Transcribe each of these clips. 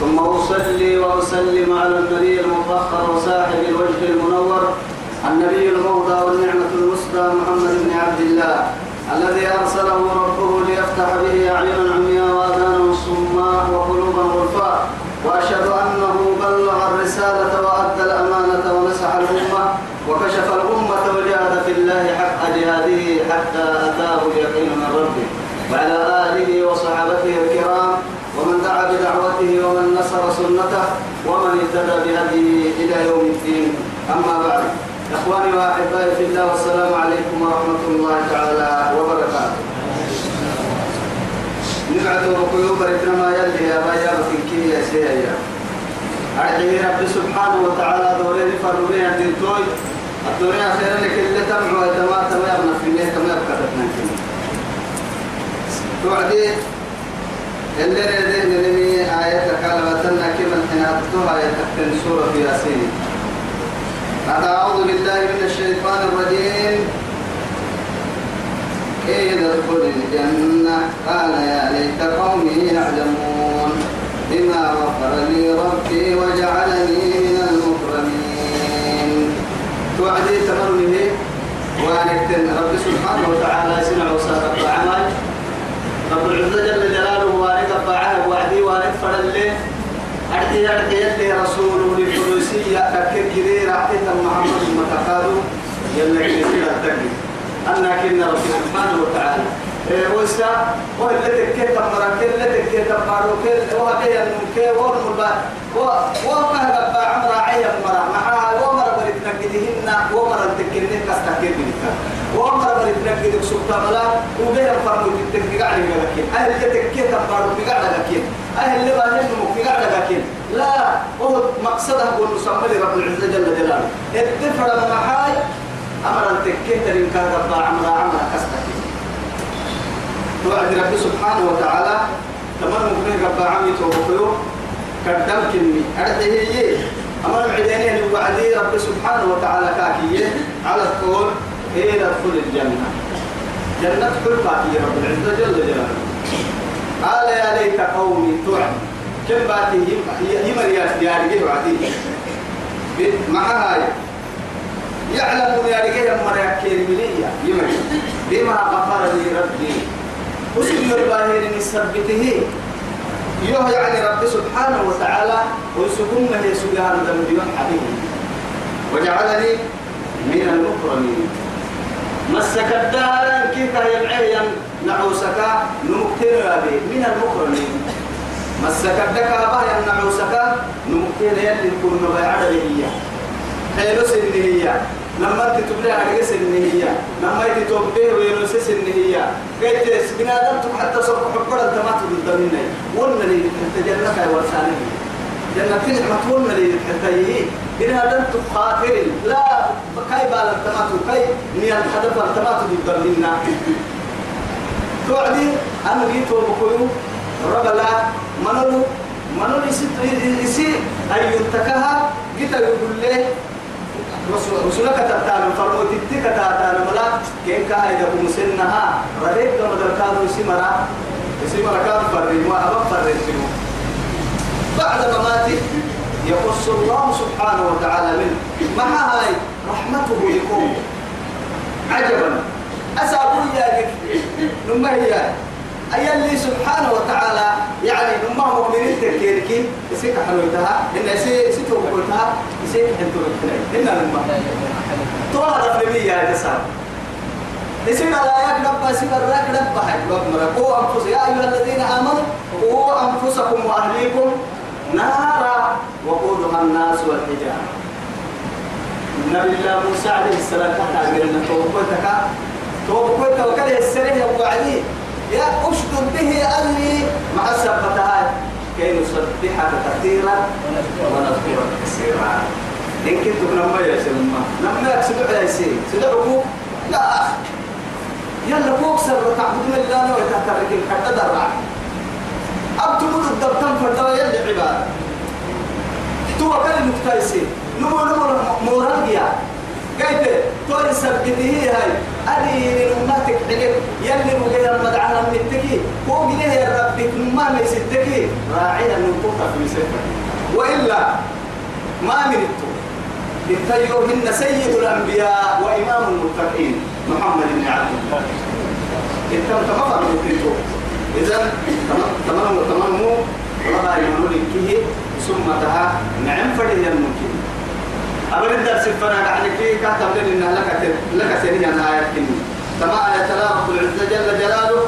ثم أصلي وأسلم على النبي المطهر وصاحب الوجه المنور النبي الموضى والنعمة المسدى محمد بن عبد الله الذي أرسله ربه ليفتح به أعينا عمياء وآذانا صماء وقلوبا غرفاء وأشهد أنه بلغ الرسالة وأدى الأمانة ونصح الأمة وكشف الأمة وجاهد في الله حق جهاده حتى أتاه اليقين من ربه وعلى آله وصحابته الكرام بدعوته ومن نصر سنته ومن اهتدى بهديه إلى يوم الدين. أما بعد إخواني وأحبائي في الله والسلام عليكم ورحمة الله تعالى وبركاته. نبعث وقلوب ما يلي يا بايا وتنكي يا سيئة أرحيه رب سبحانه وتعالى دورين فرمي عند التوي الدنيا خير لك اللي تمعوا وتما تما يبنى في الليل تما يبقى تتنكي. توعدي اللي ردين لنمي آية كلمة كما انحناتها آية سورة ياسين أعوذ بالله من الشيطان الرجيم إذا ادخل الجنة قال يا ليت قومي يعلمون بما غفر لي ربي وجعلني من المكرمين توعدي تمرمه وانكتن رب سبحانه وتعالى سمع وسارق عمل رب العزة جل وعدي وانك فرل أرتي أرتي يلي رسوله لفلوسية تكر كثير أعطيت محمد المتقادو يلا كثير التكر أنا كنا رب سبحانه وتعالى وسا ولا تكيت مرة كل تكيت مرة كل وهذا النكى ورمبا وما هذا عمر عيب مرة مع ومر بريد نجدهن ومر تكينه كستكينك ومر بريد نجدك سبحان الله وبيا فرمو تكيك على لكن أهل تكيت مرة بقعد لكن أهل اللي بانهم بقعد لكن لا هو مقصده هو مسمى رب العزة جل جلاله. اتفر محاي أمر تكيت لإنكار رب عمر عمر كستكين توعد رب سبحانه وتعالى تمر مكنه رب عمي توقيو كدم كني أرده هي أمر العدينين وعدي رب سبحانه وتعالى كاكية على الطول إلى دخول الجنة. جنة حلقة رب العزة جل جلاله. قال يا ليت قومي توعد كم باتي يمر يا رجال وعدي مع هاي يعلمون يا رجال مرة كيرمية يمر بما غفر لي ربي الباهر من سبته يوه يعني رب سبحانه وتعالى ويسكن هي سجان ذنب حبيب وجعلني من المكرمين مسك الدار كيف يبعيا نعوسك نمكتن أبي من المكرمين مسك الدكا بايا نعوسك نمكتن يلي كل مبايع هي. حلو سنية لما تتبلع على سنية لما تتوبه ويرس سنية قلت بنا دمتك حتى صرف حقرة دمات بالضمين ولا لي تجنك يا ورسانه جنة نعمة ولا لي حتى بنا دمتك خاطر لا كاي بال التمات كاي نيا الحدث التمات بالضمين توعدي أنا جيت وبكيو رب لا منو منو يسيت يسي أي ينتكها جيت يقول له رسولك تتانا فرمو تتك تتانا ملا كين كا إذا مسنها؟ رديت كما دركادو سمرا سمرا كاد فرين وأبا فرين سنو بعد مماته يقص الله سبحانه وتعالى منه. مع هاي رحمته لكم عجبا. أسأقول يا نما هي أي اللي سبحانه وتعالى يعني نما مؤمنين تكيركي يسيك حلوتها إن يسي ستو بقولتها يسيك حلتو بقولتها إن نما تو هذا في يا جسام يسيك على ياك نبا يسيك الراك نبا حق نبا قو أنفس. يا أيها الذين آمنوا قو أنفسكم وأهليكم. نارا وقودها الناس والحجارة. النبي الله موسى عليه السلام كان عامل توقيتك توقيتك وكذا السريع وعديه يا أشدد به أني مع السبتها كي نسبحك كثيرا ونذكرك كثيرا. إن كنت نما يا سلمى نما يكسب على يسير. سدعكم لا. يلا فوق سر. تعبدون الله ويتحرك الحتى درع أبتمد الدبتان فردوا يلي عبادة. تو كان مكتايسي. نمو نمو مورانيا قلت تو سبته هاي. أدي نماتك حلم يلي مغير المدعنا من التكي هو جنيه يا ربي ما ميستكي راعينا ننقطع في سفر وإلا ما مرتو اتيوهن سيد الأنبياء وإمام المتقين محمد بن عبد الله. إنت تمام مرتو إذا تمام تمام تمام يمنون كيه ثم تها نعم فريه الممكن أبدا الدرس الفنا يعني كي كاتب لنا لك لك سنيا آيات كني. تما آية رب العزة جل جلاله.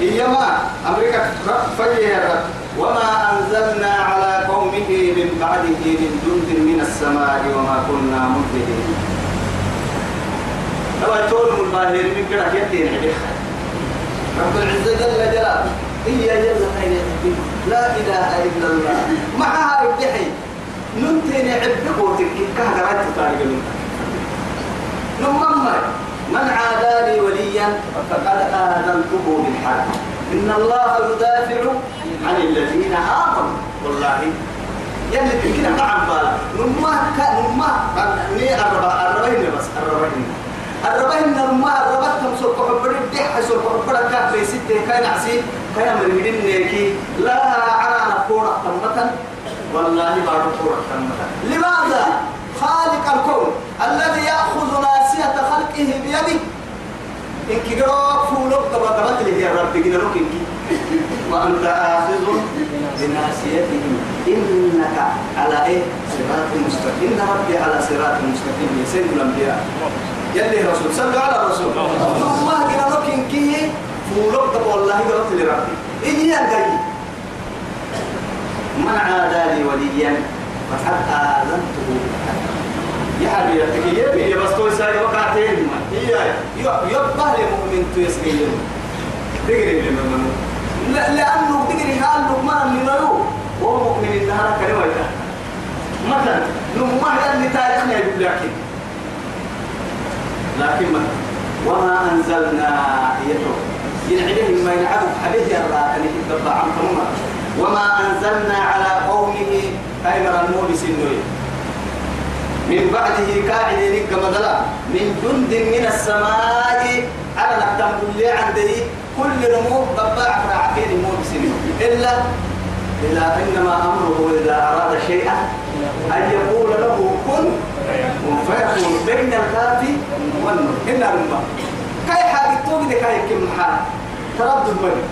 إيما أمريكا فجيه الرب. وما أنزلنا على قومه من بعده من جند من السماء وما كنا منزلين أبا تقول الباهر من كده يدين رب العزة جل جلاله هي يلا خير لا إله إلا الله معها ابتحي ننتين عبد قوتك كهذا رأيت تاريخ نمم من عادى لي وليا فقد آذنته بالحرب إن الله يدافع عن الذين آمنوا والله يلي تكنا مع بالا كان نما ني الربين بس الربين الربين نما الربا حبر الدح سوق حبر كان في ستة كان عسي كان من نيكي. لا على نفورة تمتا. والله ما نفورة تمتا. لماذا؟ خالق الكون الذي يأخذ ناسية خلقه بيده. إن كجرا فولك تبا تبت لي يا رب كده لك وأنت آخذ بناسيته. إنك على إيه؟ صراط مستقيم. إن ربي على صراط مستقيم. يسير الأنبياء. يلي رسول صلوا على الرسول. الله كده لك كي فولك تبا والله قلت لربي. إيه الجاي من عادى لي وليا فقد آذنته. يا حبيبي يا بي بس تو ساي وقعتين. ما هي يبقى لمؤمن تسكين تجري لمن لأنه تجري حال لقمان من نرو وهو مؤمن إنها كلمة مثلا نمما اللي تاريخنا يقول لكن لكن ما وما أنزلنا يتو ينعليه ما يلعبوا حبيث يرى أن يتبع عن وما أنزلنا على قومه أيمر المولي سنوي من بعده كاعد لك مدلا. من جند من السماء. على نقدم كل عندي كل نمو راعين مو بسنين إلا إلا إنما أمره إذا أراد شيئا أن يقول له كن فيكون بين الكاف والنور إلا الماء كاي حاجة توجد كاي كم حال تردد بني.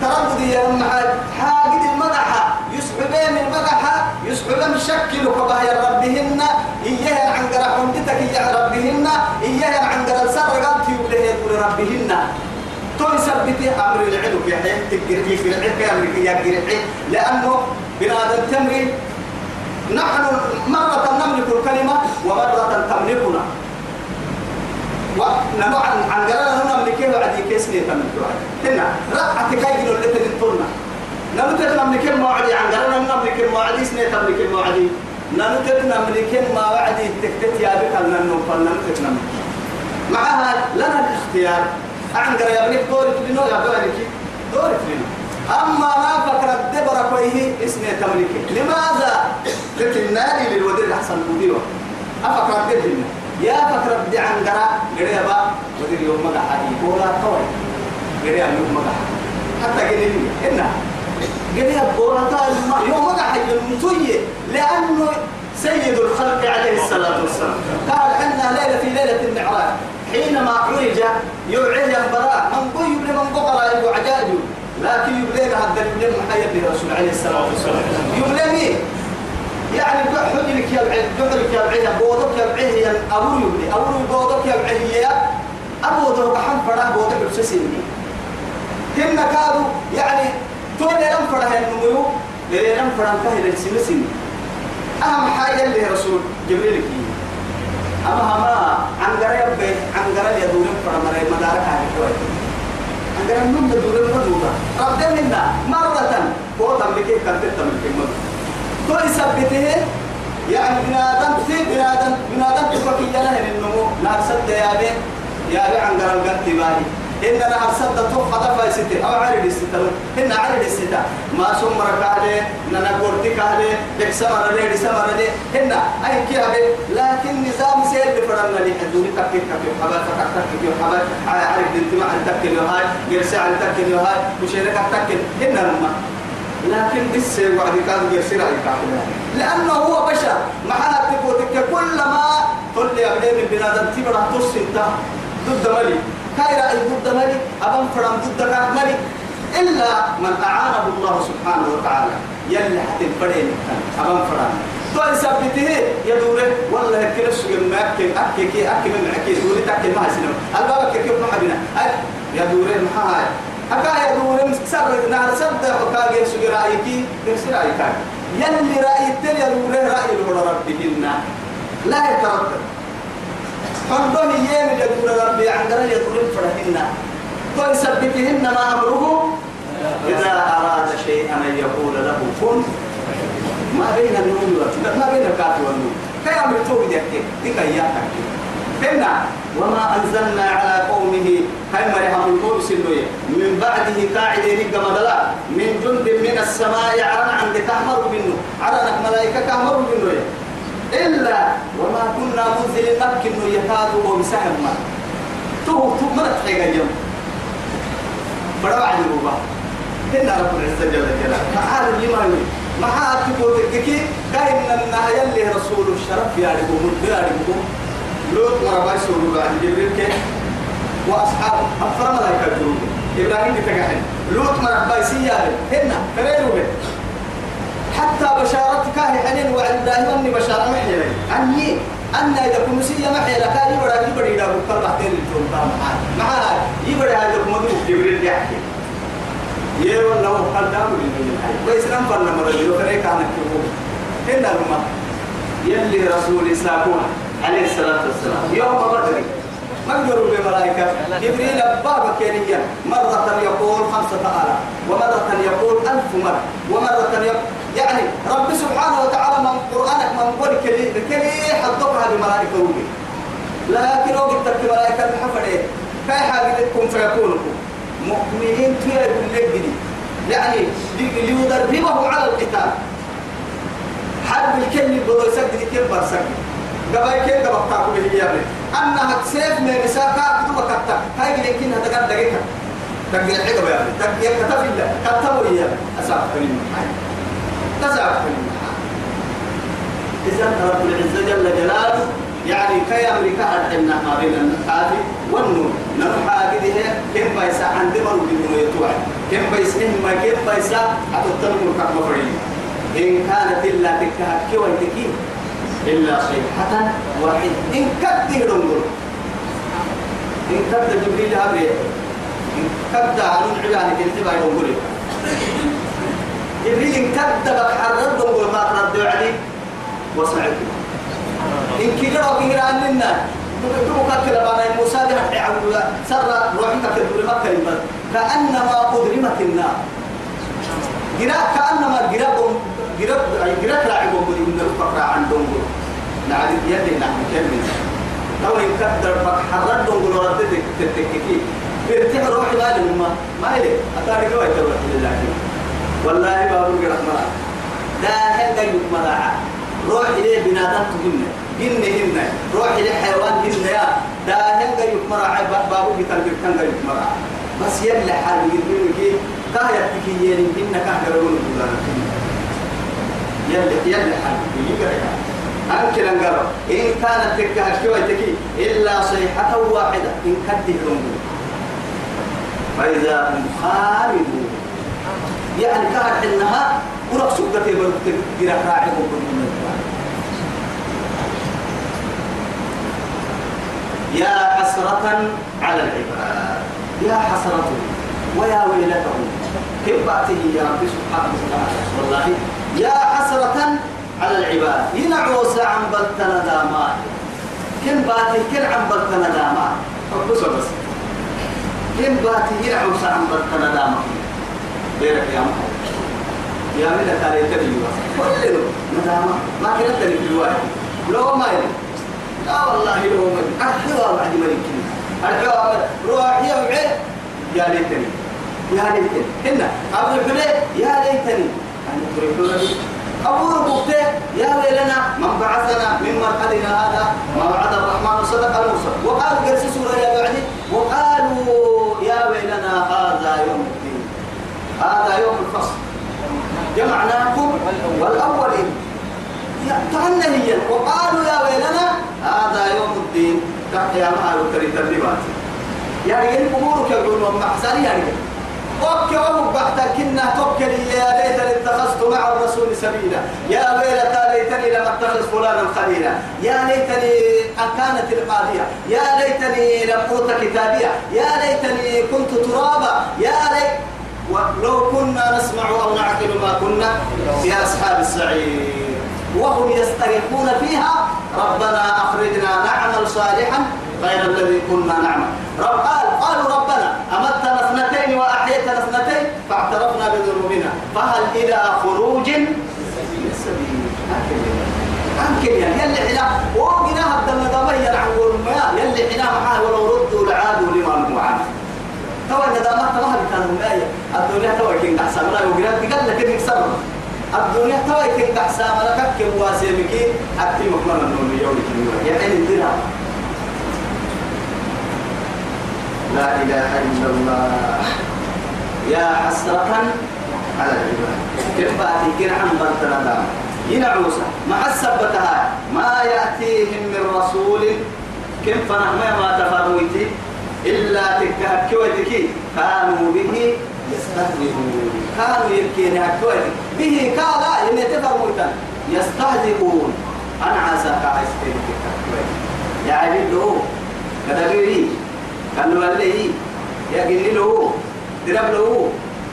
تردد يا محل حاجة المدحة. يسحبين المدحة. يسحبين شكل كبه يا ربهن. إياه عن قرح عندتك يا ربهن. إياه عن قرح سر قلت يقول ربهن. تو يثبت أمر العلم في حياة تجري في العلم يا لأنه بنادم تمري نحن مرة نملك الكلمة ومرة تملكنا. ونمو عن قرانا نملكه وعدي كيسني تملكه هنا رأت كاي جنو اللي تنتظرنا نمتت نملك الموعدي عن قرانا نملك الموعدي سنة تملك الموعدي نمتت نملك الموعدي تكتت يا بك النمو فلنمتت نملك. معها لنا الاختيار. عن قرا يا بني دورك لنا يا دورك دورك لنا أما ما فكر الدبر كويه اسمه تملك لماذا؟ لكن نادي للودير الحسن مديره أفكر الدبر يا فكر بدي عن قرا قرا با ودير يوم ما حدي ولا طوي قرا يوم ما حتى قرا إنه. قرا بولا يوم ما حدي المتوية لأنه سيد الخلق عليه الصلاة والسلام. قال أن ليلة في ليلة المعراج. حينما عرج يوعي البراء. من قوي يبلي من قبر أبو عجاج لكن يبلي هذا اليوم محيا الرسول عليه الصلاة والسلام. يبلي مين يعني حجرك يا بعيد حجرك يا بعيد بودك يا بعيد يا أبو يبلي أبو بودك يا بعيد يا أبو ده بحم فرح بودك بسسيني كنا كادوا يعني تولي لم فرح النمو لم فرح كهل السمسيني أهم حاجة اللي رسول جبريل كي. أما هما عن قريب عن قريب يدور فرمري مدارك هاي كوي عن قريب نم يدور مدورة ربنا منا مرة هو تملكه كنت تملكه مدورة تو يثبته يعني بنادم في بنادم بنادم تفكي له النمو نار سد يا بي عن قرن قد بالي إن نهر سد تو خطف ستة. أو عرض الستة إن عرض الستة ما سوم ركالة ننا قرتي كالة بكسمر لي بسمر لي إن أي كي هذا لكن نظام سير بفرنا لي. حدوني تكي تكي حبا تكي تكي حبا عرض الانتماع تكي له هاي. جرسي عن له هاي. وشيرك تكي إن لما لكن بس وعد كان يصير على لأنه هو بشر. معاه تقولك كلما قل لي أبني من بنادم تبرع تصنت ضد ملي كاي رأي ضد ملي أبن فرم ضد ملي إلا من أعانه الله سبحانه وتعالى. يلي حتى الفرين أبن فرم تو يثبته يدوره والله كل شيء ما أكل أكل كي أكل من أكل دوري تأكل ما هسنا الباب كيف ما حبنا يدوره محاي أكا يدوره سر نهر سد وكاجي سوي رأيكي يرسل رأيك يلي رأي التل يدوره رأي لولا ربكنا لا يتردد. فندون يين يدور ربي عن قرن يدور فرهن تو يثبتهن ما أمره إذا أراد شيئا أن يقول له كن. ما بين النون ما بين الكاف والنون. كي أمر توبي ديك ديك إياك هنا وما أنزلنا على قومه هاي ما يهم القوم سنوية من بعده قاعدة نقا مدلا من جند من السماء عرن عند كهمر منه. عرنك ملائكة كهمر منه. إلا وما كنا منزل نمكن يكادوا ومسهم ما تو تو ما تحيق اليوم. بڑا بعد الروبا هنا رب العزة جل جلاله. تعالى اليمان ما تقول تككي كاين النهاية اللي رسول الشرف مدبر ربو لوط مربع سورو بعد جبريل كي. وأصحابه أفرم لا يكذبون إبراهيم تكحل لوط مربع سيارة. هنا كريرو حتى بشارتك هي حنين وعند دائما بشارة محيلة أني أن إذا كنت سيا محيلة كان يبرا يبرا إلى بكر بعدين الجون كام معاه يبرا هذا. الموضوع جبريل يحكي. يا والله قال دام ويس نم فلنا مرة كان كان كيفو هنا لما يلي رسول ساكون عليه الصلاة والسلام. يوم بدر مقدروا بملائكة. جبريل بابا كينيا. مرة يقول خمسة آلاف. ومرة يقول ألف مرة. ومرة يقول يعني رب سبحانه وتعالى من قرآنك من قول كلي كلي حضرها بملائكة وجي لكن وقت تك ملائكة الحفر إيه كاي حاجة تكون فيكونكم مؤمنين تيا بالليل يعني ليدربه على القتال حرب الكلمة بدو يسجد كيف برسك قبل كيف قبل تاكل هي أنها تسيف من نساء كتب كتب هاي اللي كنا تقدر دقيقة تقدر حاجة يعني تقدر كتب إلا كتبوا إياه أسافر كلمة كلمة إذا رب العزة جل جلاله يعني كي أمريكا ما بين النقاط والنور. نروح هذه كم بيسا عند مرو بدون يتوعد. كم بيسا ما كم بيسا كم فريق إن كانت إلا تكهكي وانتكي. إلا صيحة واحد. إن كد دنقل إن كد جبريل هبري إن كد عنون عيانك انتبه دنقل جبريل إن كد بحرر دنقل ما تردوا عليه وصعدوا إن كده وكده عننا تبقى كده بنا موسى ده حيعود سر روحك مكة يبقى كأنما أضرمت النار. جراء كأنما جراء جراء جراء راعي بقول إن الفقر عندهم نعم يدي نعم كمل لو إن كدر حرد دون ردتك تتككي بيرتاح روحي لهم ما ما إلي أتاري كوا يتوى لله. والله بابو رحمة لا هذا يكمل روح إليه بنادم تهمنا جن هنا. روح إليه حيوان هنا يا. دا هنگا يكمرع بابو كتاب كتاب يكمرع بس يلا حال يقولون كي كاية تكي يلين هنا كاية يقولون يلا يلا حال يقولون أنكر أنقر إن كانت تكها تكي. إلا صيحة واحدة. إن كده رمو فإذا هم خالدون يعني كانت إنها ورق سكتي بركتك جرى راعي يا حسرة على العباد. يا حسرة ويا ويلتهم كيف بأته يا رب سبحانه وتعالى؟ والله. يا حسرة على العباد. ينعو عن بلتنا داما كم بأتي؟ كل عن بلتنا داما فبص بس كم بأتي؟ ينعو عن بلتنا داما بيرك يا يا من تاريخ اليوم كل ندامة. ما كنا الواحد لو ما لا والله لو ما أحيوا بعد ملك أحيوا روح يا يا ليتني. يا ليتني. هنا. عبد الحليم يا ليتني. أنا تريدون أقول بوته يا ويلنا من بعثنا من مرقدنا هذا. ما وعد الرحمن صدق المرسل. وقالوا قرس سورة يا بعدي. وقالوا يا ويلنا هذا يوم هذا يوم الفصل. جمعناكم والأولين. تعنهيا. وقالوا يا ويلنا هذا يوم الدين. يا معلو كريم تبليبات يعني أمورك يقولون محسن يعني. وكي وهو بحتك كنا توكلي يا ليتني اتخذت مع الرسول سبيلا. يا ويلتى ليتني لم أتخذ فلانا خليلا. يا ليتني أكانت القاضية. يا ليتني لم أوت كتابية. يا ليتني كنت ترابا. يا ليت ولو كنا نسمع أو نعقل ما كنا في أصحاب السعير. وهم يستريحون فيها ربنا أخرجنا نعمل صالحا غير الذي كنا نعمل. رب قال قالوا ربنا أمتنا اثنتين وأحييتنا اثنتين فاعترفنا بذنوبنا. فهل إلى خروج من سبيل؟ أنكر يعني يلي حنا هبدا الندامة عن ما يلي حنا معاه ولو ردوا لعادوا لما نهوا عنه توا الندامة توا كانوا مايا الدنيا توا كين أحسن. ولا وقنا قال لك إنك سبب. الدنيا توا كين أحسن. ولا كك واسمك أكتي مكمل النوم يوم يعني الدنيا لا إله إلا الله. يا حسرة على العباد. كيف باتي؟ كنا عن بلتنا ينعوسا مع السبتها. ما يأتيهم من رسول. كم فنحن ما تفرويتي إلا تكهكوتك كانوا به يستهزئون. كانوا يبكين هكوتك به كالا يمي تفرويتا يستهزئون. أنا عساك عايزتين يعني له. كدبيري كانوا اللي يقول له. درب له.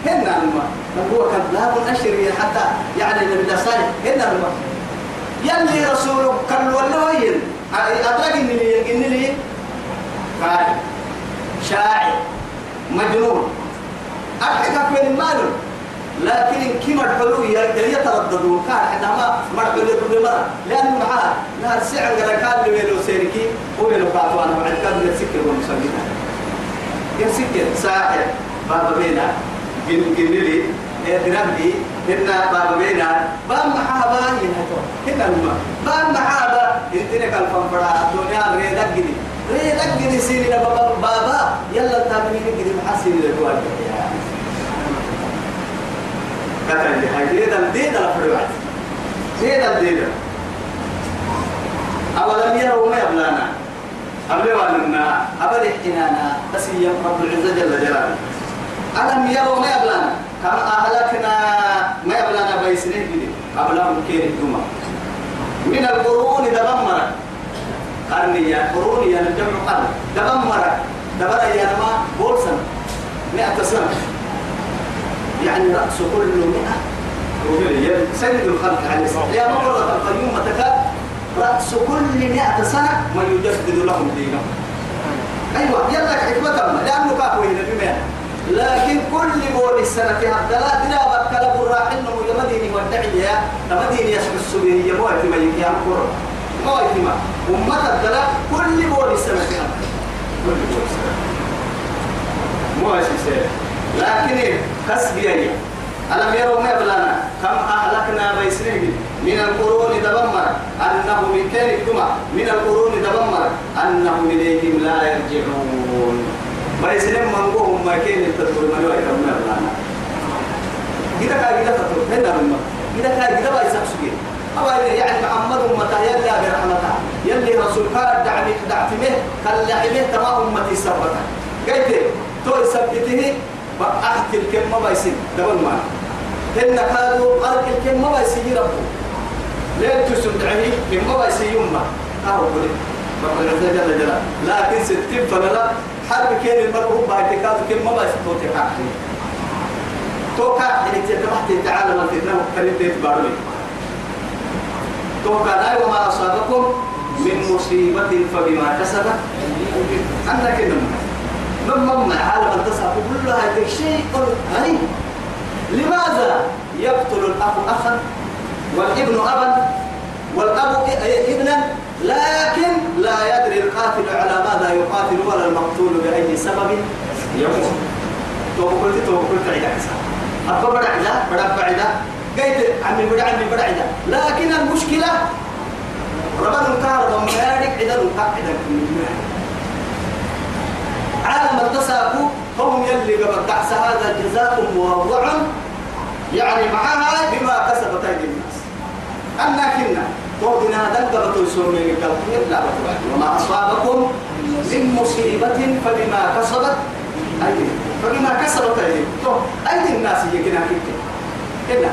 هنا الماء هو كذاب أشري حتى يعني النبي صالح. هنا الماء يلي رسوله كان ولا وين أدرك إني يقين لي. قال شاعر مجنون. أحكى من المال لكن كما الحلو يترددون. كان عندما مرحلو كل مرة. لأنه معاه لا سعر كان لو سيركي هو لو قاتوا أنا بعد. كان يسكر ومسلمين يسكر ساحر. بابا بينا جن جنلي دربي. هنا بابا بينا بام محابا ينهتو. هنا الماء بام محابا. انتنا كان فنفرا. الدنيا ريدك جدي ريدك جدي سيري بابا يلا تابني جدي محسن لدوال كتن هاي ديدا ديدا لفرعت ديدا ديدا أولم يروا ما يبلانا أبلي وأننا أبلي احتنانا. بس هي رب العزة جل جلاله. ألم يروا ما يبلانا كم أهلكنا؟ ما يبلانا بيسنين قبلهم كين الدمى من القرون دمر قرنية قرونية الجمع قرن. دمر دبر يا ما بولسن. مئة سنة. يعني رأس كل مئة. سيد الخلق عليه الصلاة يا مرة القيوم تكاد رأس كل مئة سنة ما يجدد لهم دينهم. أيوة يلا حكمة لأنه كافوين بمئة لكن كل بول السنة فيها الدلاء دلا بكلا براحن يا مديني ودعي يا. مديني يسمع السبيه يا موت ما موت ما أمة الدلاء كل بول السنة كل بول السنة مو أساسي لكن كسب يعني ألم يروا ما بلانا كم أهلكنا بيسرهم من القرون دمر أنه من الجمع من القرون دمر أنهم إليهم لا يرجعون. بيسرهم من قوم ما كان يتدور ما يوعي كم بلانا إذا كان إذا تطور هنا من إذا كان إذا بيسك سجين أو يعني محمد أمته يلي برحمته يلي رسول كان دعني دعتمه كاللعبه تمام أمتي سبته قلت تو سبته أحكي الكلمة بيسين دبل ما. هن كانوا قال الكلمة بيسين ربه ليه تسمعني لما بيسين يما أهو قولي. رب العزة جل جلاله. لكن ستين فلا حرب كين المرء كذا كلمة بيسين توتي حقي توكا إنك تتبعت تعالى من فتنة وكريم تتبارلي لا وما أصابكم من مصيبة فبما كسبت أنك إنما لما ما عالم التصعب كلها شيء غريب. لماذا يقتل الأخ أخا والابن أبا والأب ابنا لكن لا يدري القاتل على ماذا يقاتل ولا المقتول بأي سبب يموت. تو قلت تو قلت عيدا أبا بدا عيدا بدا بعيدا قيد عمي بدا عمي بدا عيدا. لكن المشكلة ربنا الكهرباء مالك عيدا عيدا. عالم التساكو هم يلي قبل دعس هذا جزاء موضع يعني معها بما كسبت أيدي الناس. أنا كنا وقنا دلقبة يسمي الكلام لا وما أصابكم من مصيبة فبما كسبت أيديكم. فبما كسبت أيديكم. أيدي الناس هي كنا كنا كنا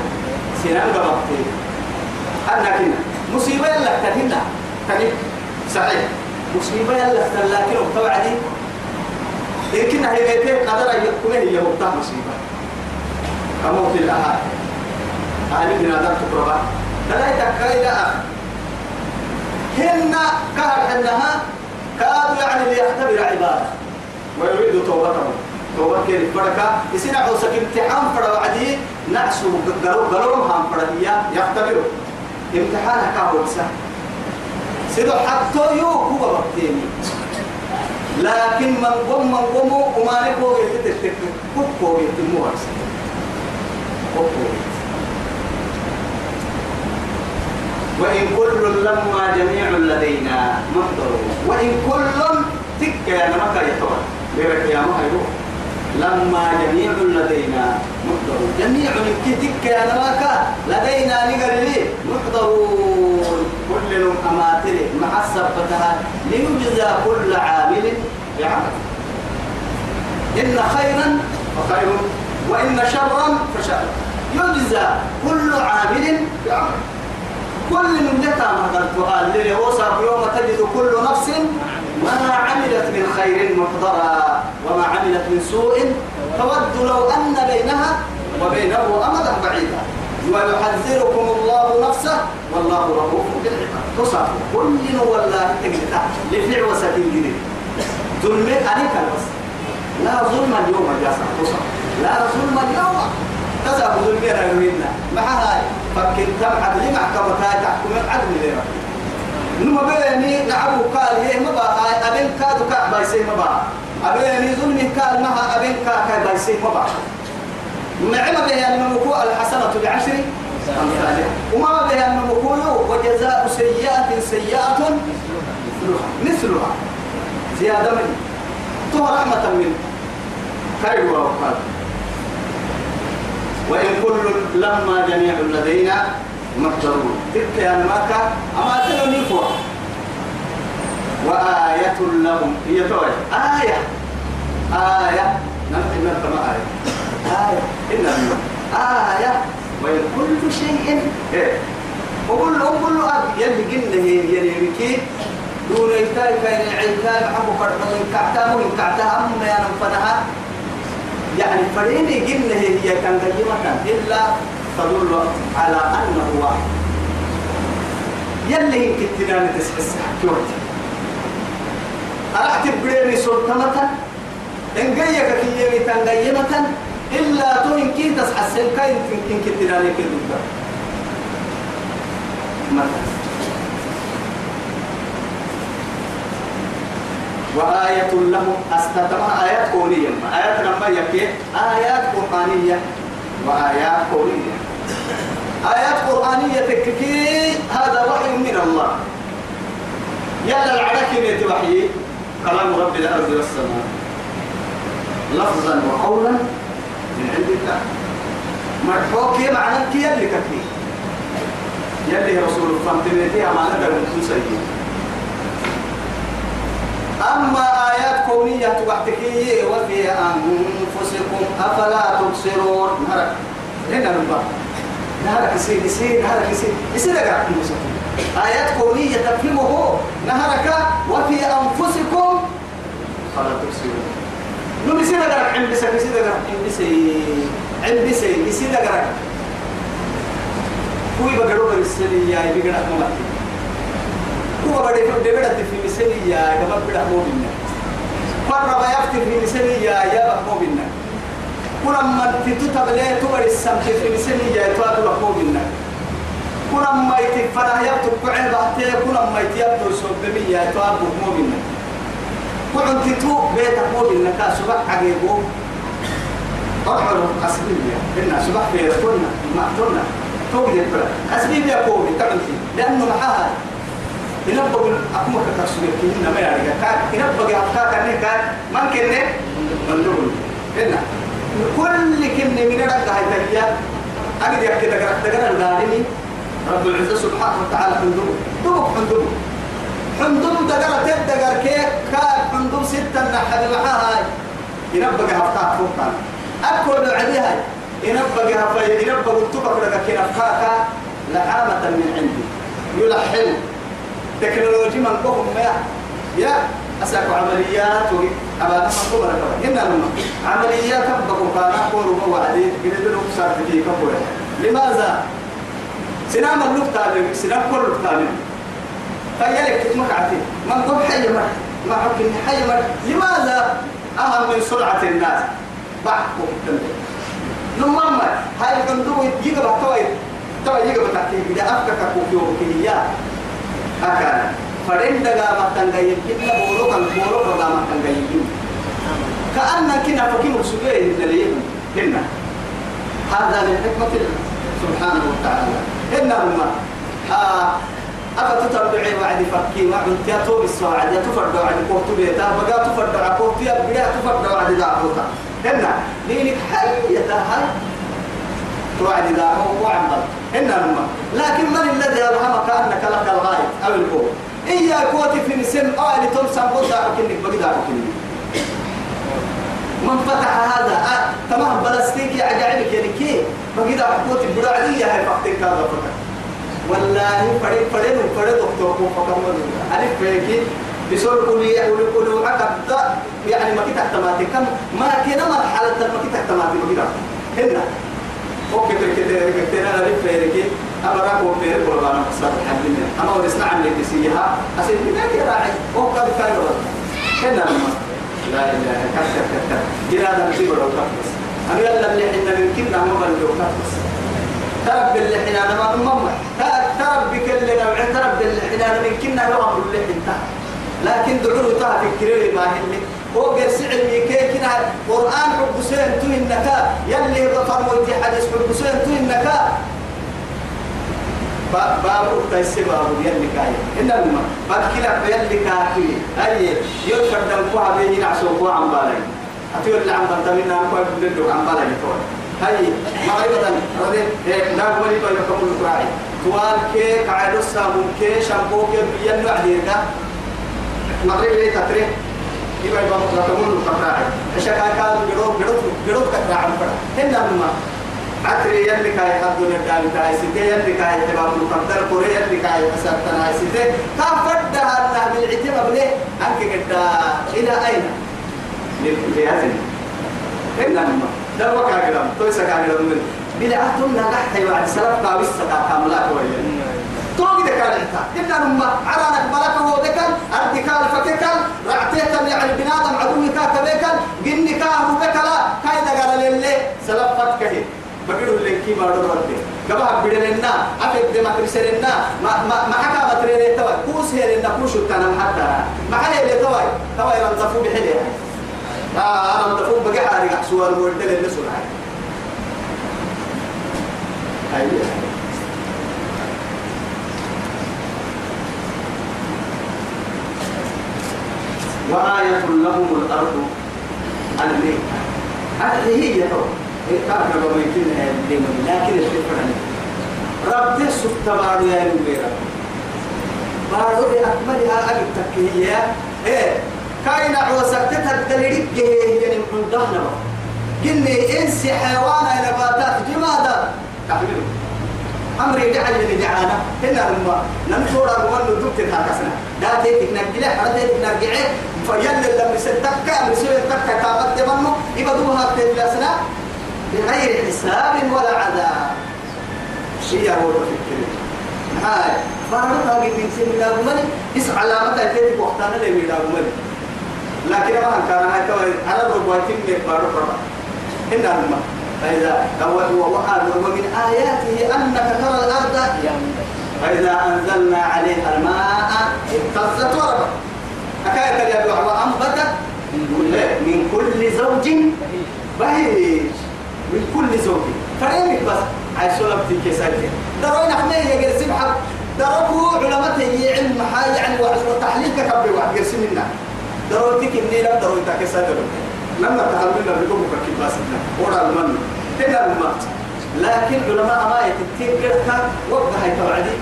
سنان قبضتي أنا كنا مصيبة يلا تهنا تهنا صحيح. مصيبة يلا لكن توعدي لكن هي بيتين قدر يكون هي مبتاه مصيبة. كموت الأهل أهل من هذا تقربا. فلا يتكاي أخ هن كهر أنها كادوا يعني ليختبر عبادة. ويريد توبته. توبة كيف؟ فرقة يصير عوسك امتحان فرق وعدي. نعسو قالوا قالوا هم فرق يختبروا. امتحان كابو سهل سيدو حتى يو هو وقتيني لكن من قم من قم وما نكو يتتك كوكو يتمو كوكو وإن كل لما جميع لدينا محضر وإن كل تك يا نمك يتوى. غيرك يا ما لما جميع لدينا محضر جميع تك يا نمك لدينا نقرلي محضرون. كل أماتر محسبتها ليجزى كل عامل بعمل. إن خيرا فخير وإن شرا فشر. يجزى كل عامل بعمل. كل من جتا القرآن اللي وصف يوم تجد كل نفس ما عملت من خير محضرا وما عملت من سوء تود لو أن بينها وبينه أمدا بعيدا. ويحذركم الله نفسه والله رؤوف بالعباد تصف كل والله تجد لفع وسكين جديد ظلم أنك بس لا ظلم اليوم جاسا تصف لا ظلم اليوم. تساب ظلم يروينا مع هاي؟ فكن تبعد لي محكمة هاي تحكم العدل ليه نما بيني نعبو قال هي ما بقى أبين كادو كا بايسي ما بقى. أبيني ظلم قال ما أبين كا كا بايسي ما بقى. نعم به أن مكو الحسنة بعشر وما به أن مكو وجزاء سيئة سيئة مثلها. زيادة من تو رحمة من خير وقال وإن كل لما جميع لدينا محضرون تلك يا مكة أما تلوني فوق وآية لهم. هي توي. آية. آية. نحن نفهم آية. آية. إن آية. وإن كل شيء. إيه. قول له أب يلي قلنا يلي بكي. دون يتاي كاين العلكاي محبو كرتون كعتا مهم كعتا. أما يا نفنها يعني فريني قلنا هي كان قيمة إلا تدل على أنه واحد. يلي يمكن تنام تسحس حكيوتي. أرحت بريني سلطنة إن جايك كي يمي تنقيمة إلا تون كي تسحس كاين يمكن تنام كي مثلا وآية لهم أستتمع آيات كونية آيات لما يكي. آيات قرآنية. وآيات كونية آيات قرآنية تككي هذا وحي من الله. يلا العرك يتوحي كلام رب الأرض والسماء لفظا وقولا من عند الله. مرحوك معنى كي يلي كفي يلي رسول الله فهمتني معنى ده سيد أما آيات كونية وحتكية وفي أنفسكم أفلا تبصرون. هنا نبقى نهرك يصير يصير نهرك يصير يصير أقرأ آيات كونية تفهمه نهرك وفي أنفسكم. فلا تبصرون نو يصير أقرأ عند بسك يصير أقرأ عند بسي عند بسي يصير أقرأ كوي بقرأ برسلي يا يبي قرأ ممتي هو بدي بدي بدي في مسني يا جماعة بدي مو بينا مرة ما يفتي في مسني يا يا مو بينا كنا ما تتبلي تبر السمت في سن جاي تواد لقوم النك كنا ما يتفرح يبتو كعب بحتى كنا ما يتيبتو بمية تواد لقوم النك كنا تتو بيت قوم النك سبع عجيبو أرحل قصبية إن سبع في كنا ما كنا توجد الفرق قصبية قوم تعمل لأنه محاها ينبغي أكمل كتسويق كنا ما يعني كان ينبغي أفكار كنا كان ما كنا من دون هنا كل كنا من رجع هاي تريا أجد يحكي تقرأ الغالي رب العزة سبحانه وتعالى حندوم دوم حندوم حندوم تقرأ تقرأ كيف؟ كان حندوم ستة نحد معها هاي ينبغي أفكار فوقنا أكل عليها. ينبغي هفاي ينبغي تبقى لك كنا أفكار لعامة من عندي. يلحن. تكنولوجي من قوم يا يا. أساكو عمليات وهي أبا تما كبر هنا لما. عمليات تبقوا كان أقول هو عديد قد له صار في كبر لماذا؟ سنام اللقطة سنام كل اللقطة فيالك تتمك عتي من قوم حي مر ما حكي حي مر لماذا؟ أهم من سرعة الناس. بعضكم التنبيه نمما هاي القندوق يجيب توي. توي يجيب تحكي إذا أفكك كوكيو كينيا أكان فرين دعا ما تنجي كنا بولو كان بولو كذا ما تنجي كأن كنا فكين مسؤولين دليل. كنا هذا من حكمة الله سبحانه وتعالى. إنهما آه أفتتبعي وعد فكي وعد يا توب السواعد يا تفرد وعد كوتو بيتا. بقى تفرد وعد كوتو يا بقى تفرد وعد دعوتا هنا. دينك حي هاي. توعد دعوه وعمل إنهما لكن من الذي ألهمك أنك لك الغاية؟ أو الكون إيا كوتي في نسم آل تمسا بودا أكنك بقدا أكنك من فتح هذا آه تمام بلاستيك يا عجائبك يعني كي؟ بقدا كوتي. بدا عليا هاي فقتك هذا فتح والله فريد فريد فريد دكتور كو فكر ألف فيكي بسول كلية أولي كلية عقد يعني ما كنت احتماتي كم؟ ما كنا مرحلة ما كنت احتماتي ما كنت هنا. أوكي كده كده أنا لف فيركي اما راكو فير ولا أنا قصر حبيبي أما ورسنا عن اللي تسيها أسيب كده راعي. أوكي كده هنا لما لا إله كتر كتر مصيبه لو كفس أنا يلا اللي إحنا يمكننا ما بنلو كفس ترب اللي إحنا أنا ما ماما ترب بكل نوع ترب اللي إحنا انا يمكننا لو أمر اللي انت لكن دعوه تاع فكري ما هي هو قرس علمي كي كنا. قرآن حب سين تو النكا يلي غفر ودي حديث حب سين تو النكا باب تيسي باب يلي كاي. إن الماء بعد كلا يلي كاكي أي يرفع دمكوها بيجي نعسو قوة عم بالي. أتيور اللي عم بنتمنى أنكوا بدو عم بالي كون هاي أيضا رضي ناقول لي بقول لكم القراعي توال كي قاعد الصابون كي شامبو كي بيجي نوعديرنا مغرب لي تتري. يبقى يبقى مطلقون القراعي الشكا كان جروب جروب جروب كتراع عمبرا هنا لما عتري يلي كاي حدون الدال كاي سيتي يلي كاي تباب المقدر كوري يلي كاي أسرتنا سيتي كافرد هذا بالعتبة بليه أنك قد إلى أين؟ لهذه هنا لما ده وقع كلام تويسا كان من بلعتم نجحت وعد سلف قاوس سكا كاملا كويس توقي ده كان انت إلا نما عرانك ملك هو ذكر ارتكال فككل رعتيك يعني بنادم عدوي كاك بيكل جني كاه بكلا كاي ده قال لله سلف فتكه بقول لك كي بارو ورده قبا بدلنا افد دم ترسلنا ما ما ما حكى بتريني توا كوس هي لنا كوش تنام حتى ما هي اللي توا توا يرنطفوا بحليه آه أنا مدفوع بقى حارق سوار ورده للنسول هاي أيوة. وآية لهم الأرض الميتة هذه هي تو كان ربما يمكن لكن الفكرة رب تسوق تبارو يا نبيرا بارو بأكملها أجل تكهية إيه كاين عوسك تتدلريك يعني من دهنا قلني انسي حيوان نباتات جمادا تحمله أمري جعل اللي جعانا هنا لما نمشور أرمان ندوك تتحكسنا دا تيتك نرجع تيتك نرجع فيل لما ستك مسوي تك كابت منه يبدوها تتلسنا بغير حساب ولا عذاب. شيء هو الفكر هاي فارد هاي من سن لا غمني اس علامة تيتك وقتنا اللي لا غمني لكن ما كان هاي توي على ربوتين من بارو بارو إن الماء فإذا ومن آياته أنك ترى الأرض فإذا أنزلنا عليها الماء اهتزت وربت. حكاية اليد وأنبتت من كل زوج بهيج. من كل زوج فريمك بس عايز في كيساتي دروين إحنا يا حق دربوا علماء هي علم حاجة يعني وتحليل كبر واحد قرسم لنا دروتك إني لا دروتك كيساتي لما تحملنا بكم كيف بس ورا المن هنا المن لكن علماء ما يتكتير كده وقت هاي توعدي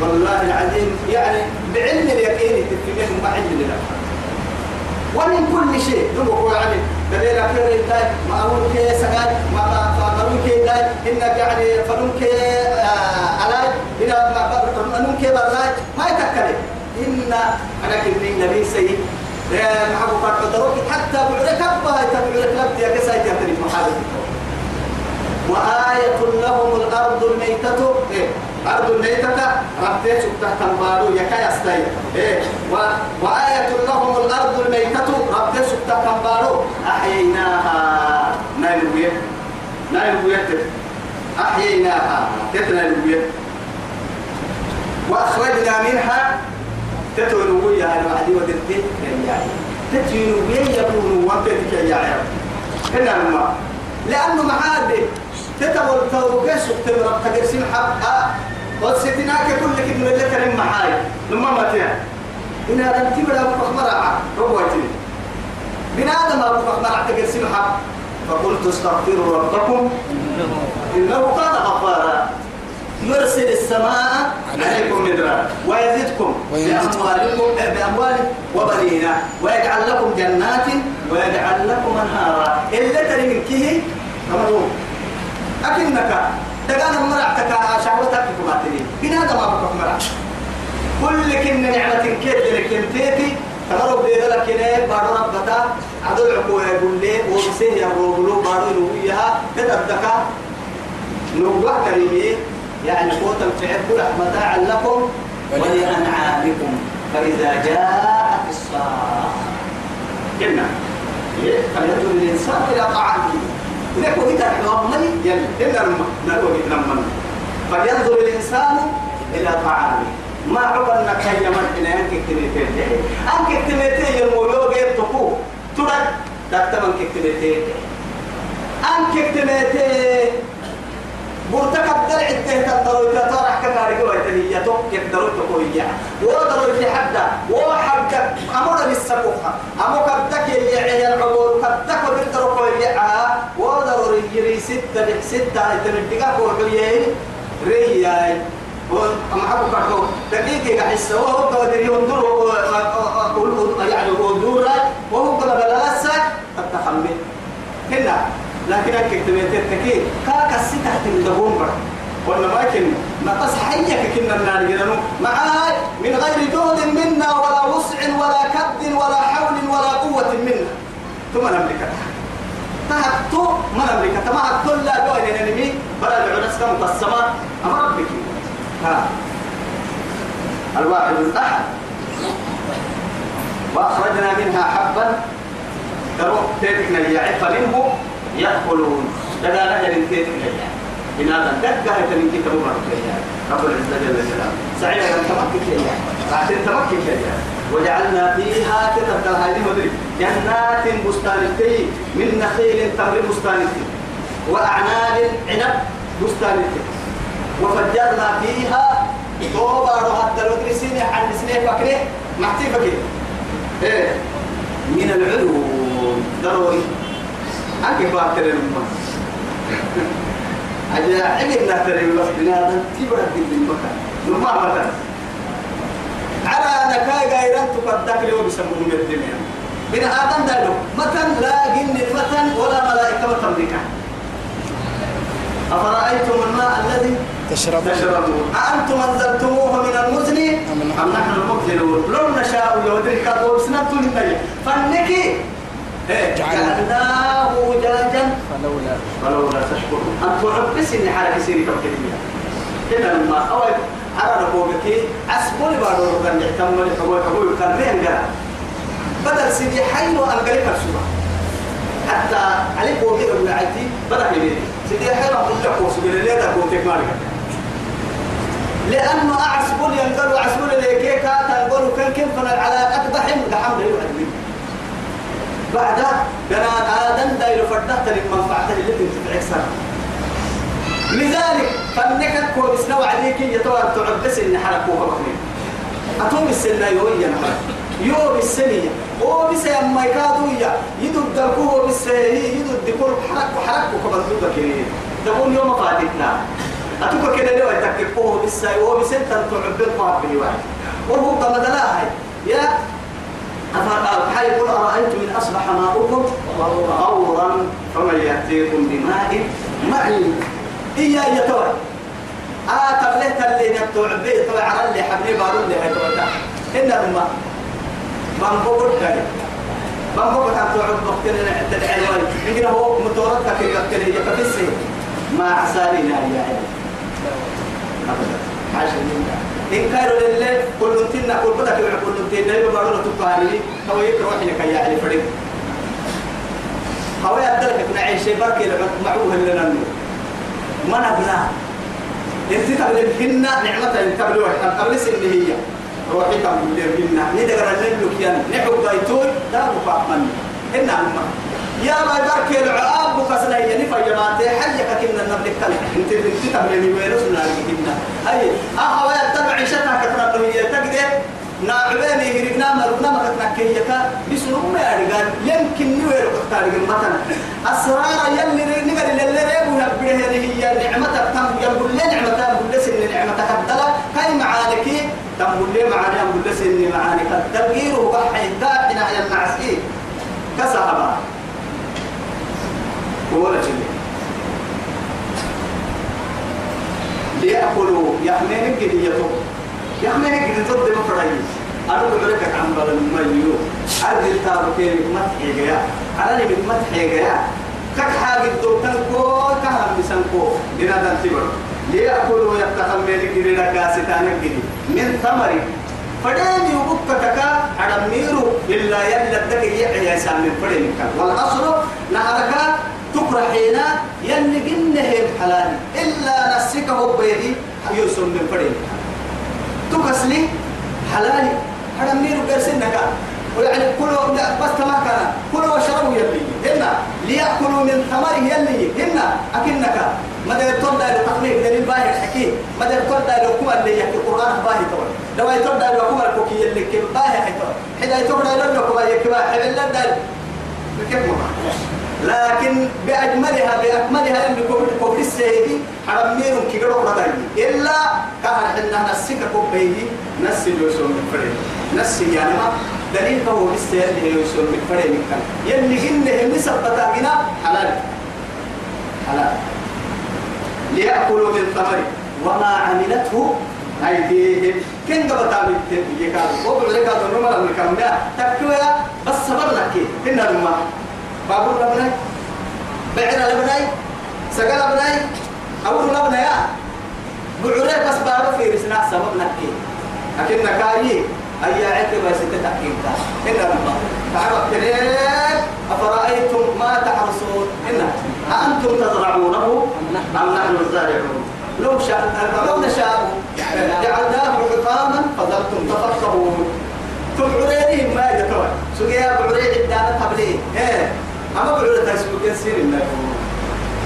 والله العظيم. يعني بعلم اليقين تفهمهم ما علم الأفعال ومن كل شيء. نبقى يعني دليل أخير إنتاج ما أقول كي سجاد ما فقرون كي داي إنك يعني فنون كي علاج إلى ما فنون كي بلاج ما يتكلم. إن أنا كني نبي سيد. محبوب قدروك حتى بعرك أبها تبعرك لبت يا كسا يتهتري محادثة وآية لهم الأرض الميتة. إيه. أرض الميتة ربتي تحت البارو يكا يستي إيه و... وآية لهم الأرض الميتة ربتي تحت البارو أحييناها. نايلوية نايلوية أحييناها. تتنايلوية وأخرجنا منها. تتنوية هذا وحدي ودرتي. يعني تتنوية يكون وانتك يا هنا الماء لأنه معادي. تتبول توقس وتمرق تقرسين حقا والستناك كل كلمة لك لما حاي لما متى إن هذا التمر أبو فخمرة. ربوتي من آدم أبو فخمرة تقرسين حق. فقلت استغفروا ربكم. إنه كان غفارا. يرسل السماء عليكم مدرارا. ويزدكم بأموالكم بأموال وبنين ويجعل لكم جنات ويجعل لكم أنهارا. إلا تري من كيه؟ أكنك تقال مرعتك شهوتك كما تري بنا هذا ما بكم مرع. كل كن نعمة كيف لك انتيتي تغرب دي لك هنا بارو ربتا عدو العقو يقول لي وبسيه يا روبلو بارو نويها تتبتك نوبة كريمي. يعني قوت الفعل كل متاعا لكم ولأنعامكم. فإذا جاءت الصاخة. كنا. فلينظر الإنسان إلى طعامه. لك وقت الحمامي يلي إلا نلوه لما فلينظر الإنسان إلى طعامه. ما عقلنا كي يمن إن أنك اكتميتين أنك اكتميتين يلمولو غير تقو ترد دكتمن كتميتين أنك اكتميتين مرتكب درع التهت الضروي تطرح كذلك ويتنية توقف ضروي تقوية. وضروي في حدا وحدا أمر بالسبوخة أمر كبدك يلي العبور كبدك وبالدرو قوية وضروي يري ستة ستة. يتمدقا قوية رياي أما حبو كرتو دقيقة حس وهو قادر ينظر يعني ودور وهو قادر بلاسة التحمل هنا. لكن تبيتين تكي كاك الستة تندبون بر ولا ما كن ما تصحيك كنا النار جنانو معاي من غير جهد منا ولا وسع ولا كد ولا حول ولا قوة منا. ثم نملك تهتو ما نملك تما هتو لا دو ان نمي. بلا العنس كم قسما أما ربك ها. الواحد الأحد. وأخرجنا منها حبا. تروح تيتك نجاعي. فمنه يأكلون. لذا لا كيف إن هذا دقة من كتاب رب العزة جل جلاله. سعيدا أن تمكن فيها بعد تمكن فيها وجعلنا فيها تتبدل هذه مدري. جنات بستانتي من نخيل تمر بستانتي وأعناب عنب بستانتي وفجرنا فيها حتى لو ترسيني عن سنين فكره محتي فكره إيه. من العلوم. ضروري. أنك باتر الماء أجا عقب نهتر الماء بنادم تبرد بالمكان. نما مثلا على نكاي غيران تقدك لي وبسموهم الدنيا. بن آدم دلو مثلا لا جن مثلا ولا ملائكة مثلا أفرأيتم الماء الذي تشربون؟ تشربون. أأنتم أنزلتموه من المزن أم نحن المبذلون؟ لو نشاء يودرك وبسنبت للنبي فنكي جعلناه وجاجا فلولا فلولا تشكرون أن تعبس إني حالك سيري كبكرية هنا الماء أول على ربوبك. أسبول بارو ربنا يحتمل حبوي كان رين قرا بدل سيدي حي وأنقلك السبا حتى عليك وغير من عتي بدأ يبيت سيدي حيرا قل لك وسبيل الله تكون تكمالك لأنه أعسبول ينقلوا عسبول ليكيكا تنقلوا كان كيف على أكبحهم؟ لحمد يوعد بعد بنات آدم دايلو فردت للمنفعة اللي تنتفع أكثر لذلك فنك كو بسنو عليك يتوى تعبس إن حركوها بخير أتوم السنة يويا يو بالسنية هو بس ما يكادوا يا. يدو الدركو بس يدو الدكور حرك وحرك وكبر دودا كنيه تقول يوم فاتتنا أتوقع كده لو يتكفوه بس هو بس أنت تعبد قاب بنيوان وهو كما دلاها يا قل أرأيتم إن أصبح ماؤكم؟ غورا. فمن يأتيكم بماء معين. إيا يتوى آه تبليت اللي نبتوع بيه طبعا على اللي حبني بارون اللي هيتوى إن الماء بامبوكو كاي بامبوكو تبتوع بقتل عند العلوان يمكن هو متورطة كي يقتل يكفسي ما عسالينا يا عيال أبدا. حاشا لله إن كانوا لله كل تنا كل بدك كل تنا يبقى بارون تقارني هو يكره لك يا علي فريق هو يدلك نعيش بركي معوه نمو ما نبنا انت تقبل هنا نعمة تقبل واحد قبل سن هي روحي تقبل هنا ندقر نلوك ين نحب بيتوي لا مفاق من هنا أما يا ما يبارك العاب بكسنا هي نفا جماعة حيك كنا نملك كلا انت انت تقبل ويروس نارك هنا أي أه ويا تبع عيشتها كثرة هي تقدر. نعباني هرقنا مرقنا ما كتنكيكا بسرق ما يرقان يمكن نوير قطارق المتن أسرار يلي نقل اللي ريبو نبره هي نعمتك تم. يقول لي نعمتك يقول لي سن نعمتك الدلا هاي معانك؟ تقول لي معاني يقول لي سن معانك الدلقير وبحي داعنا يا المعسكين كسهبا ولا شيء ليأكلوا يحمينك ديتهم يا أخي هيك ضد مفرعي أنا بقول لك عن بلد الميو عرض التابو كيف متحي جيا على اللي متحي جيا كك حاجة دوتن كو كهرم بسن كو دينا دانتيبر ليأكلوا يبتخل ميلك دينا كاستان جدي من ثمري فدين يبقى تكا على ميرو إلا يلا دك يحيى سامي فدين والأصل نهرك تكره حينا يلي جنه حلال إلا نسكه بيدي يوسف من فدين تكسلي حلالي هذا ميرو قرسين نكا ويعني كلوا بس تما كان. كلوا وشربوا يلي. هنا ليأكلوا من ثمره يلي. هنا أكنك. ما يطول ده تقنيك دليل باهي الحكي ما يطول ده لكم اللي يحكي القرآن باهي طول لو ده لكم الكوكي يلي كم باهي حتى حدا ده لكم يحكي باهي حبل ده كيف لكن بأجملها بأكملها اللي كوب السيدي حرمين كي قروا رداي إلا كهر حنا نسيك كوب بيدي نسي يوسف من فريد نسي يعني ما دليل هو السيد اللي يوسف من فريد من كان. يلي جنه نسب بتاعنا حلال. حلال. ليأكلوا من ثمره وما عملته أيديهم. كن قبل تعمل يكاد وقبل يكاد النمر من كمية تكويا بس صبرنا كي. كنا نما بابور لبناي بعير لبناي سجل لبناي أول لبناي يا. بعوري بس بارو في رسنا سببنا كي أكن نكاي أي عتبة ستتأكيد إن الله تعرف كريم أفرأيتم ما تحرسون إن أأنتم تزرعونه أم نحن؟ الزارعون؟ لو شاء لو نشاء جعلناه حطاما فظلتم تفكرون تبعرينهم ما يتوى سقيا بعري عدانا قبلي إيه. أما بعري تسبق يسير الله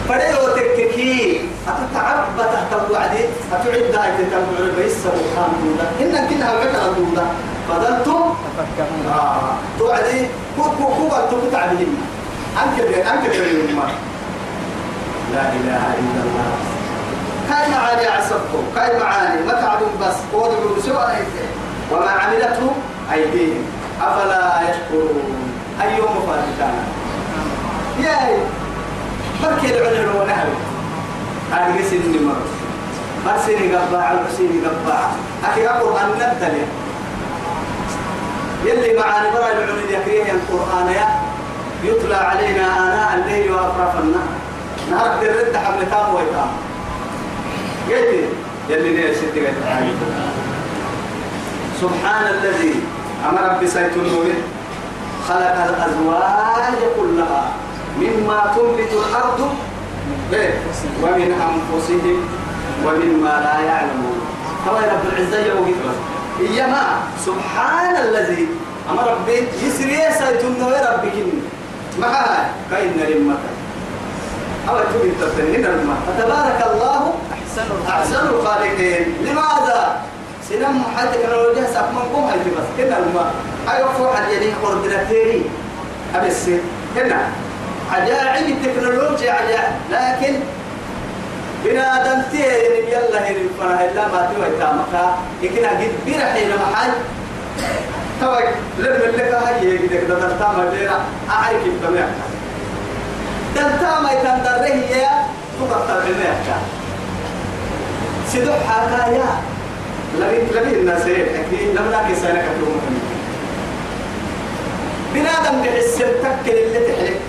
فديو تككي أتتعب تحت وعدي أتعد هاي تتبع بيس وخام دولا إن كنا وعد دولا فضلتم آه. توعدي كو كو كو قلتم تعبدين أنك أنك لا إله إلا الله. كاي معاني عصبكم؟ كاي معاني؟ ما تعبون بس. وضعوا بسوء وما عملته أيديهم. أفلا يشكرون. أي يوم فاتتانا يا بركي العلم ونهر هذه سن مر برسيني قباع الحسيني قباع أخي القرآن نبتل يلي معاني برا العلم يكريه القرآن يا. يتلى علينا آناء الليل وأطراف النهار. نهار الرد حمل تام ويتام. قلت يلي ليه ستي سبحان الذي أمر بسيط النور خلق الأزواج كلها. مما تنبت الأرض إيه؟ ومن أنفسهم ومما لا يعلمون. هو رب العزة يوم إيما سبحان الذي أمر ربي يسري سيتم ربك ما كاين لمك أو تبي تبتنين الماء فتبارك الله أحسن الخالقين. لماذا؟ سنم حد تكنولوجيا سأكملكم هاي بس. كنا الماء أيوة فوق حد يديه قردنتين أبس هنا عجائب التكنولوجيا عجائب. لكن بنادم تيري يلا هي الفرح إلا ما توي تامكا لكن أجد برحين محل توي لما لك هاي يجدك ده تام ديرا. أعرف كيف تمام دلتا ما يتندره هي تقطع بالمية سدوح حكايا لبي لبي الناس أكيد لم ناكي سنة كتوم بنادم بحس التكل اللي تحلك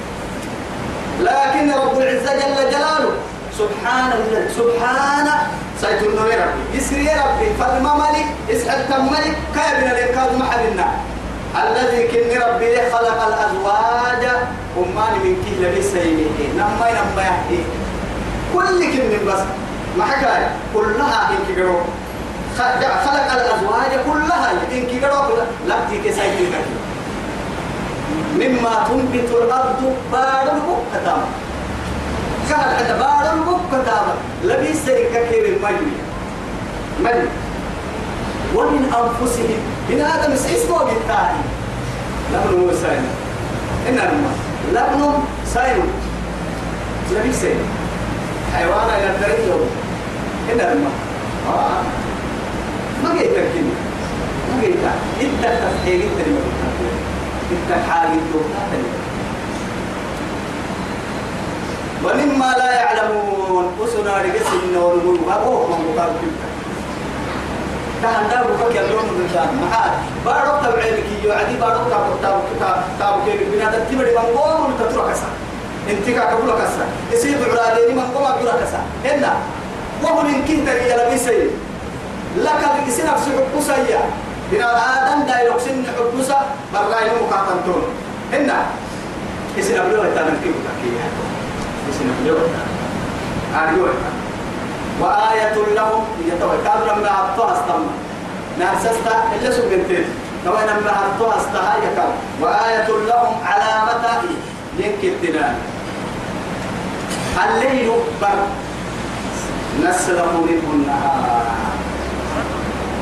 لكن رب العزة جل جلاله سبحان الله سبحان. سيد النور ربي. يسري ربي. فالمملك اسحل تملك كابنا لإنقاذ محلنا الذي كن ربي خلق الأزواج. أمان من كل بسيمه نما نما يحكي كل كن بس. ما حكاية كلها إن خلق الأزواج كلها. إن كيرو لبتي كسيد مما تنبت الأرض بعد المقتدم كان حتى بعد المقتدم لبي سيكا كير المجوي مجوي ومن أنفسهم. من هذا مس اسمه بالتالي. لبن هو ساين إن الماء لبن ساين لبي ساين حيوان إلى الطريق يوم إن الماء آه. ما جيت تكني ما جيت إنت تفحيل إنت إنت حال ومما لا يعلمون وسنا رجس النور وابوه من مقابل كان دار بك يلون من كان معاد بارك تبعينك يعدي بارك تابو تابو تابو كيف بنا تتبري من قوم تترك كسا انت كقبل كسا يسيب علادين من قوم أقول كسا هنا وهو إن كنت يا لبيسي. لك الإسنا في حقوسيا بنا آدم دا يقسن حقوسا براي مقاطنتون هنا إسنا بلوه تامن كيف تحكيها إسنا بلوه أريوه وآية لهم كابرا ما عطوها استمع نارسستا إلا سبنتين توين ما عطوها استها يكال وآية لهم علامة ينكي التنان الليل بر. نسلخ منه النهار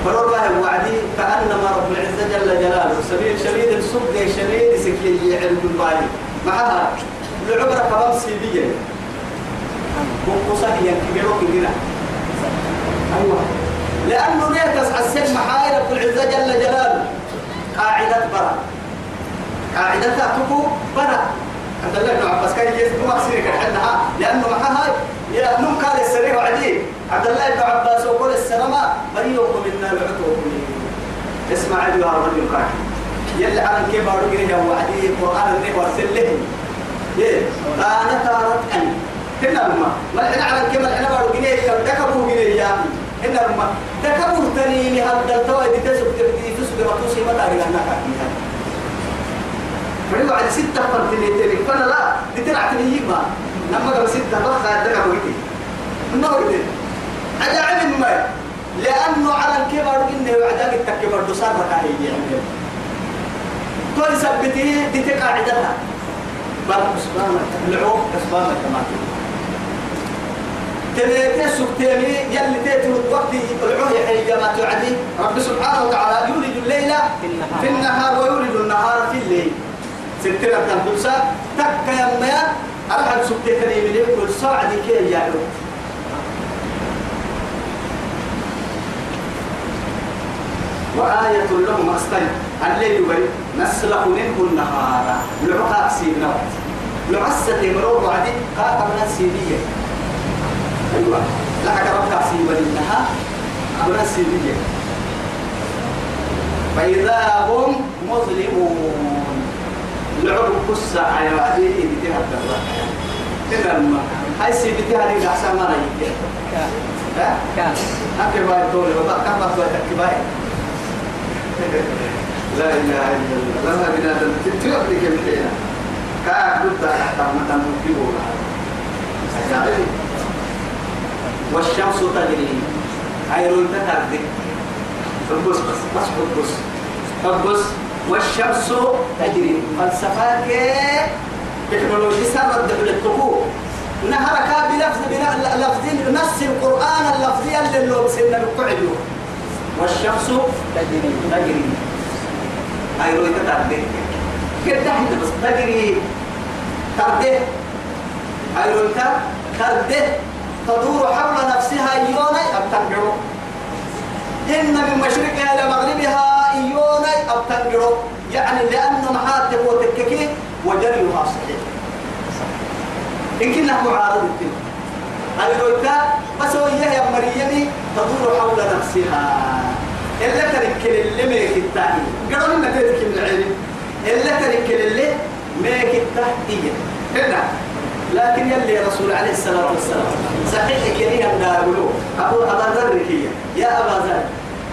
فربه وعدي كأنما رب العزة جل جلاله. سبيل شديد السبق شديد سكي يعرف البالي معها العبرة كمان سيبية وقصة هي كبيرة كبيرة أيوة. لأنه نيتس السن محاي رب العزة جل جلاله؟ قاعدة برا. قاعدة تأتكو برا. عبد الله بن عباس كان ما سيرك لأنه معها يا نم السريع وعدي عبد الله بن عباس وقول السلامة مريوكم منا العتوكم اسمع يا رجل قاعد يلي على كيف أقول يا وعدي القرآن اللي ورسل له إيه؟ أنا تارت أني هنا لما ما إحنا على كيف إحنا بقول جنيه دكبوا جنيه يا هنا لما دكبوا تاني هذا التوي دي تسوق تبدي ما توصي ما تعرف أنا كذا فريقوا على ستة فرتني تلك فأنا لا. دي تلعب تنيجي ما لما قبل ستة بقى دكبوا جنيه النور دي عجائب ما. لأنه على الكبر إنه وعدك التكبر. دصار ركاهي يعني كل سبتي دي تقاعدها بل أسبانك العوق أسبانك كما تبيتي سكتيني يلي تيتي الوقت العوه يحيي ما تعدي. رب سبحانه وتعالى يولد الليل في النهار. ويولد النهار في الليل. ستنا تنبسا تكا يميا أرحب سكتيني من يقول صعدي كي يعلو وآية لهم أستنى الليل يبري. نسلخ منه النهار. لعقا سيبنا لعسة مرور وعدي من السيبية أيوة. لحق ربك سيبا للنهار من السيبية فإذا هم مظلمون. لعب قصة على وعدي إبتها الدرة كده لما هاي سيبتها دي أحسن ما كان كان أكبر باي دولي وبقى كم بقى تكباي لا إله إلا الله. لما بنادم تتوقع كم حينا كا كنت تحت متن مكيبولا والشمس تجري. عيرون تتردد فبص بس بس بص فبص والشمس تجري. فلسفات تكنولوجيا سرد بالتقو نهرك بلفظ بنا لفظ نفس القرآن اللفظي اللي لو سنة بقعده والشمس تجري. تجري. أي روي تتردد كده حتى بس تجري. ترده أي روي ترده تدور حول نفسها يونا أبتنقروا إن من مشرقها إلى مغربها يونا أبتنقروا يعني لأنه محاتب وتككي وجريها صحيح. إن كنا معارض الدين الويتا بس هو يا مريم تدور حول نفسها. إلا تركل اللي ميك التاني قالوا لنا من العلم. إلا تركل اللي ميك التهدية هنا. لكن يلي رسول عليه الصلاة والسلام صحيح كريه النار أبو أبا ذر يا أبا ذر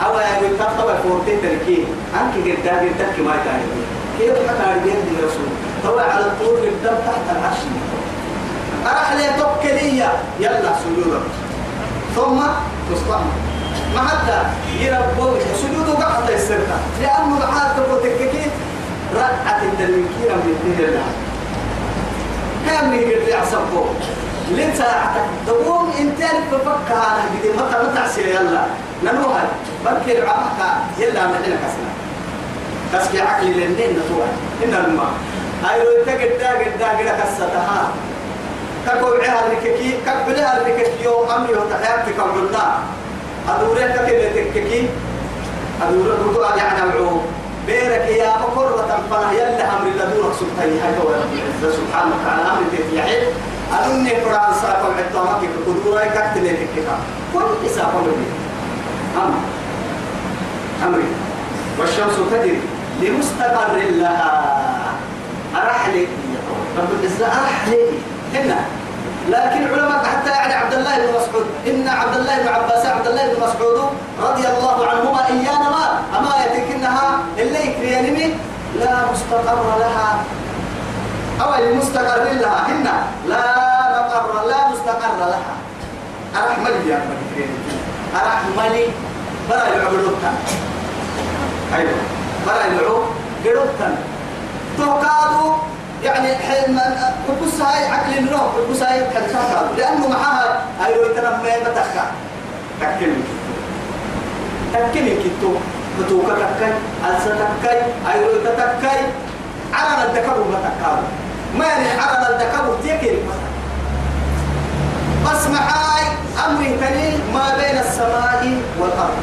أو يا يتطوى فورتين تركية. أنك قد قد ما يتعلم. كيف حكى الجند رسول؟ طوى على الطور الدم تحت العرش أرح لي توكلية يلا سجودا. ثم تصطم ما حتى يربو سجود قحط السرقة لأنه بعد تبو تككي. ركعة التنميكية من الدين الله. كم من قد يعصبه لين ساعتك. تقوم إنت بفك هذا بدي متى عسير يلا. ننوها. بركي العمك. يلا محلك أسنا كسكي عقلي لنين نتوها إن الماء. أيوة تقد تقد تقد كستها كقوعها الرككي كقبلها الرككي يوم أمي وتحياتك قبلنا أدورك كده تككي أدورك رجوع يعني معو بيرك يا مقرة فنا يلا أمر لدورك سبحانه. هاي هو سبحانه وتعالى أمر تفيحي أنني قرآن ساقم عدامك كدورة كتلة تككا كل إساقم لي. أمر. أمري والشمس تجري لمستقر لها. أرحلي رب العزة أرحلي. هنا. لكن علماء حتى يعني عبد الله بن مسعود إن عبد الله بن عباس عبد الله بن مسعود رضي الله عنهما إيانا ما أما يتكنها اللي يكرينني لا مستقر لها. أو المستقر لها هنا لا مقر لا مستقر لها. أرحملي يا أرحملي أرحملي برا يعبدوك. أيوة. برا قلوبتن توقعوا يعني حين قبص هاي عقل النوم قبص هاي كان لأنه معها أيوة تنمى بتخا تكلم. تكلم كتو بتوكا تكاي ألسا تكاي أيوة تكاي. على الدكابو بتكابو ما يعني على الدكابو تيكي بس معاي أمر كريم ما بين السماء والأرض.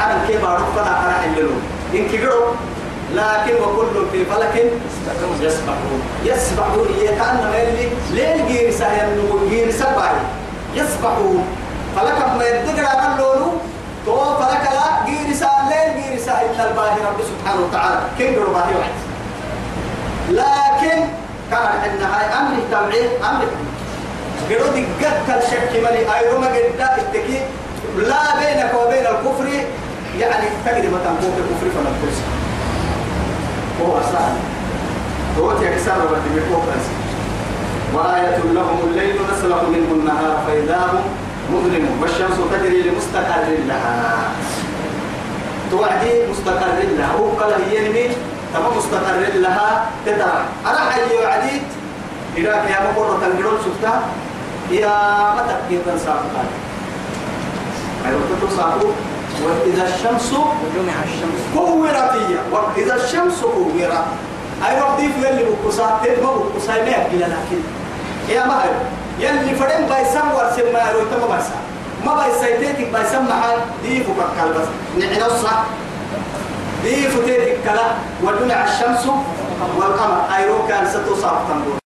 على كيف ربنا أنا حللون إن كبروا لكن وكل في فلك يسبحون. يسبحون. يتعنى ميلي ليل جير سهيا نمو جير سبعي. يسبحون. فلك ما يدقر على اللولو تو فلك لا جير سا ليل جير سا إلا الباهي رب سبحانه وتعالى. كن قروا باهي واحد؟ لكن كان عندنا هاي أمر تبعيه أمر قروا دقات الشك ملي. أيوما قد لا بينك وبين الكفر. يعني تجد ما تنقوك الكفر فلا وهو سهل دوت يكسر وبدي وآية لهم الليل نسلخ منه النهار فإذا هم مظلمون. والشمس تجري لمستقر لها. توعدي مستقر لها. هو قال هي نمي تمام مستقر لها. تترى أنا حي وعدي إذا يا مقرة تنقلون شفتها؟ يا متى كيف تنساقها أيوة تتصاقوا وإذا الشمس وجمع الشمس. كورت هي. وإذا الشمس كورت. أي وقت في اللي بكسات تبغى بكسات ما يبقى لكن يا ما هي. يلي فرن بايسام ورسم ما يروي تما بايسام ما بايسايتك بايسام محل دي فوق الكلبس نحن الصح دي فتيتك كلا. ودمع الشمس والقمر. أيرو كان ستصاب تنبور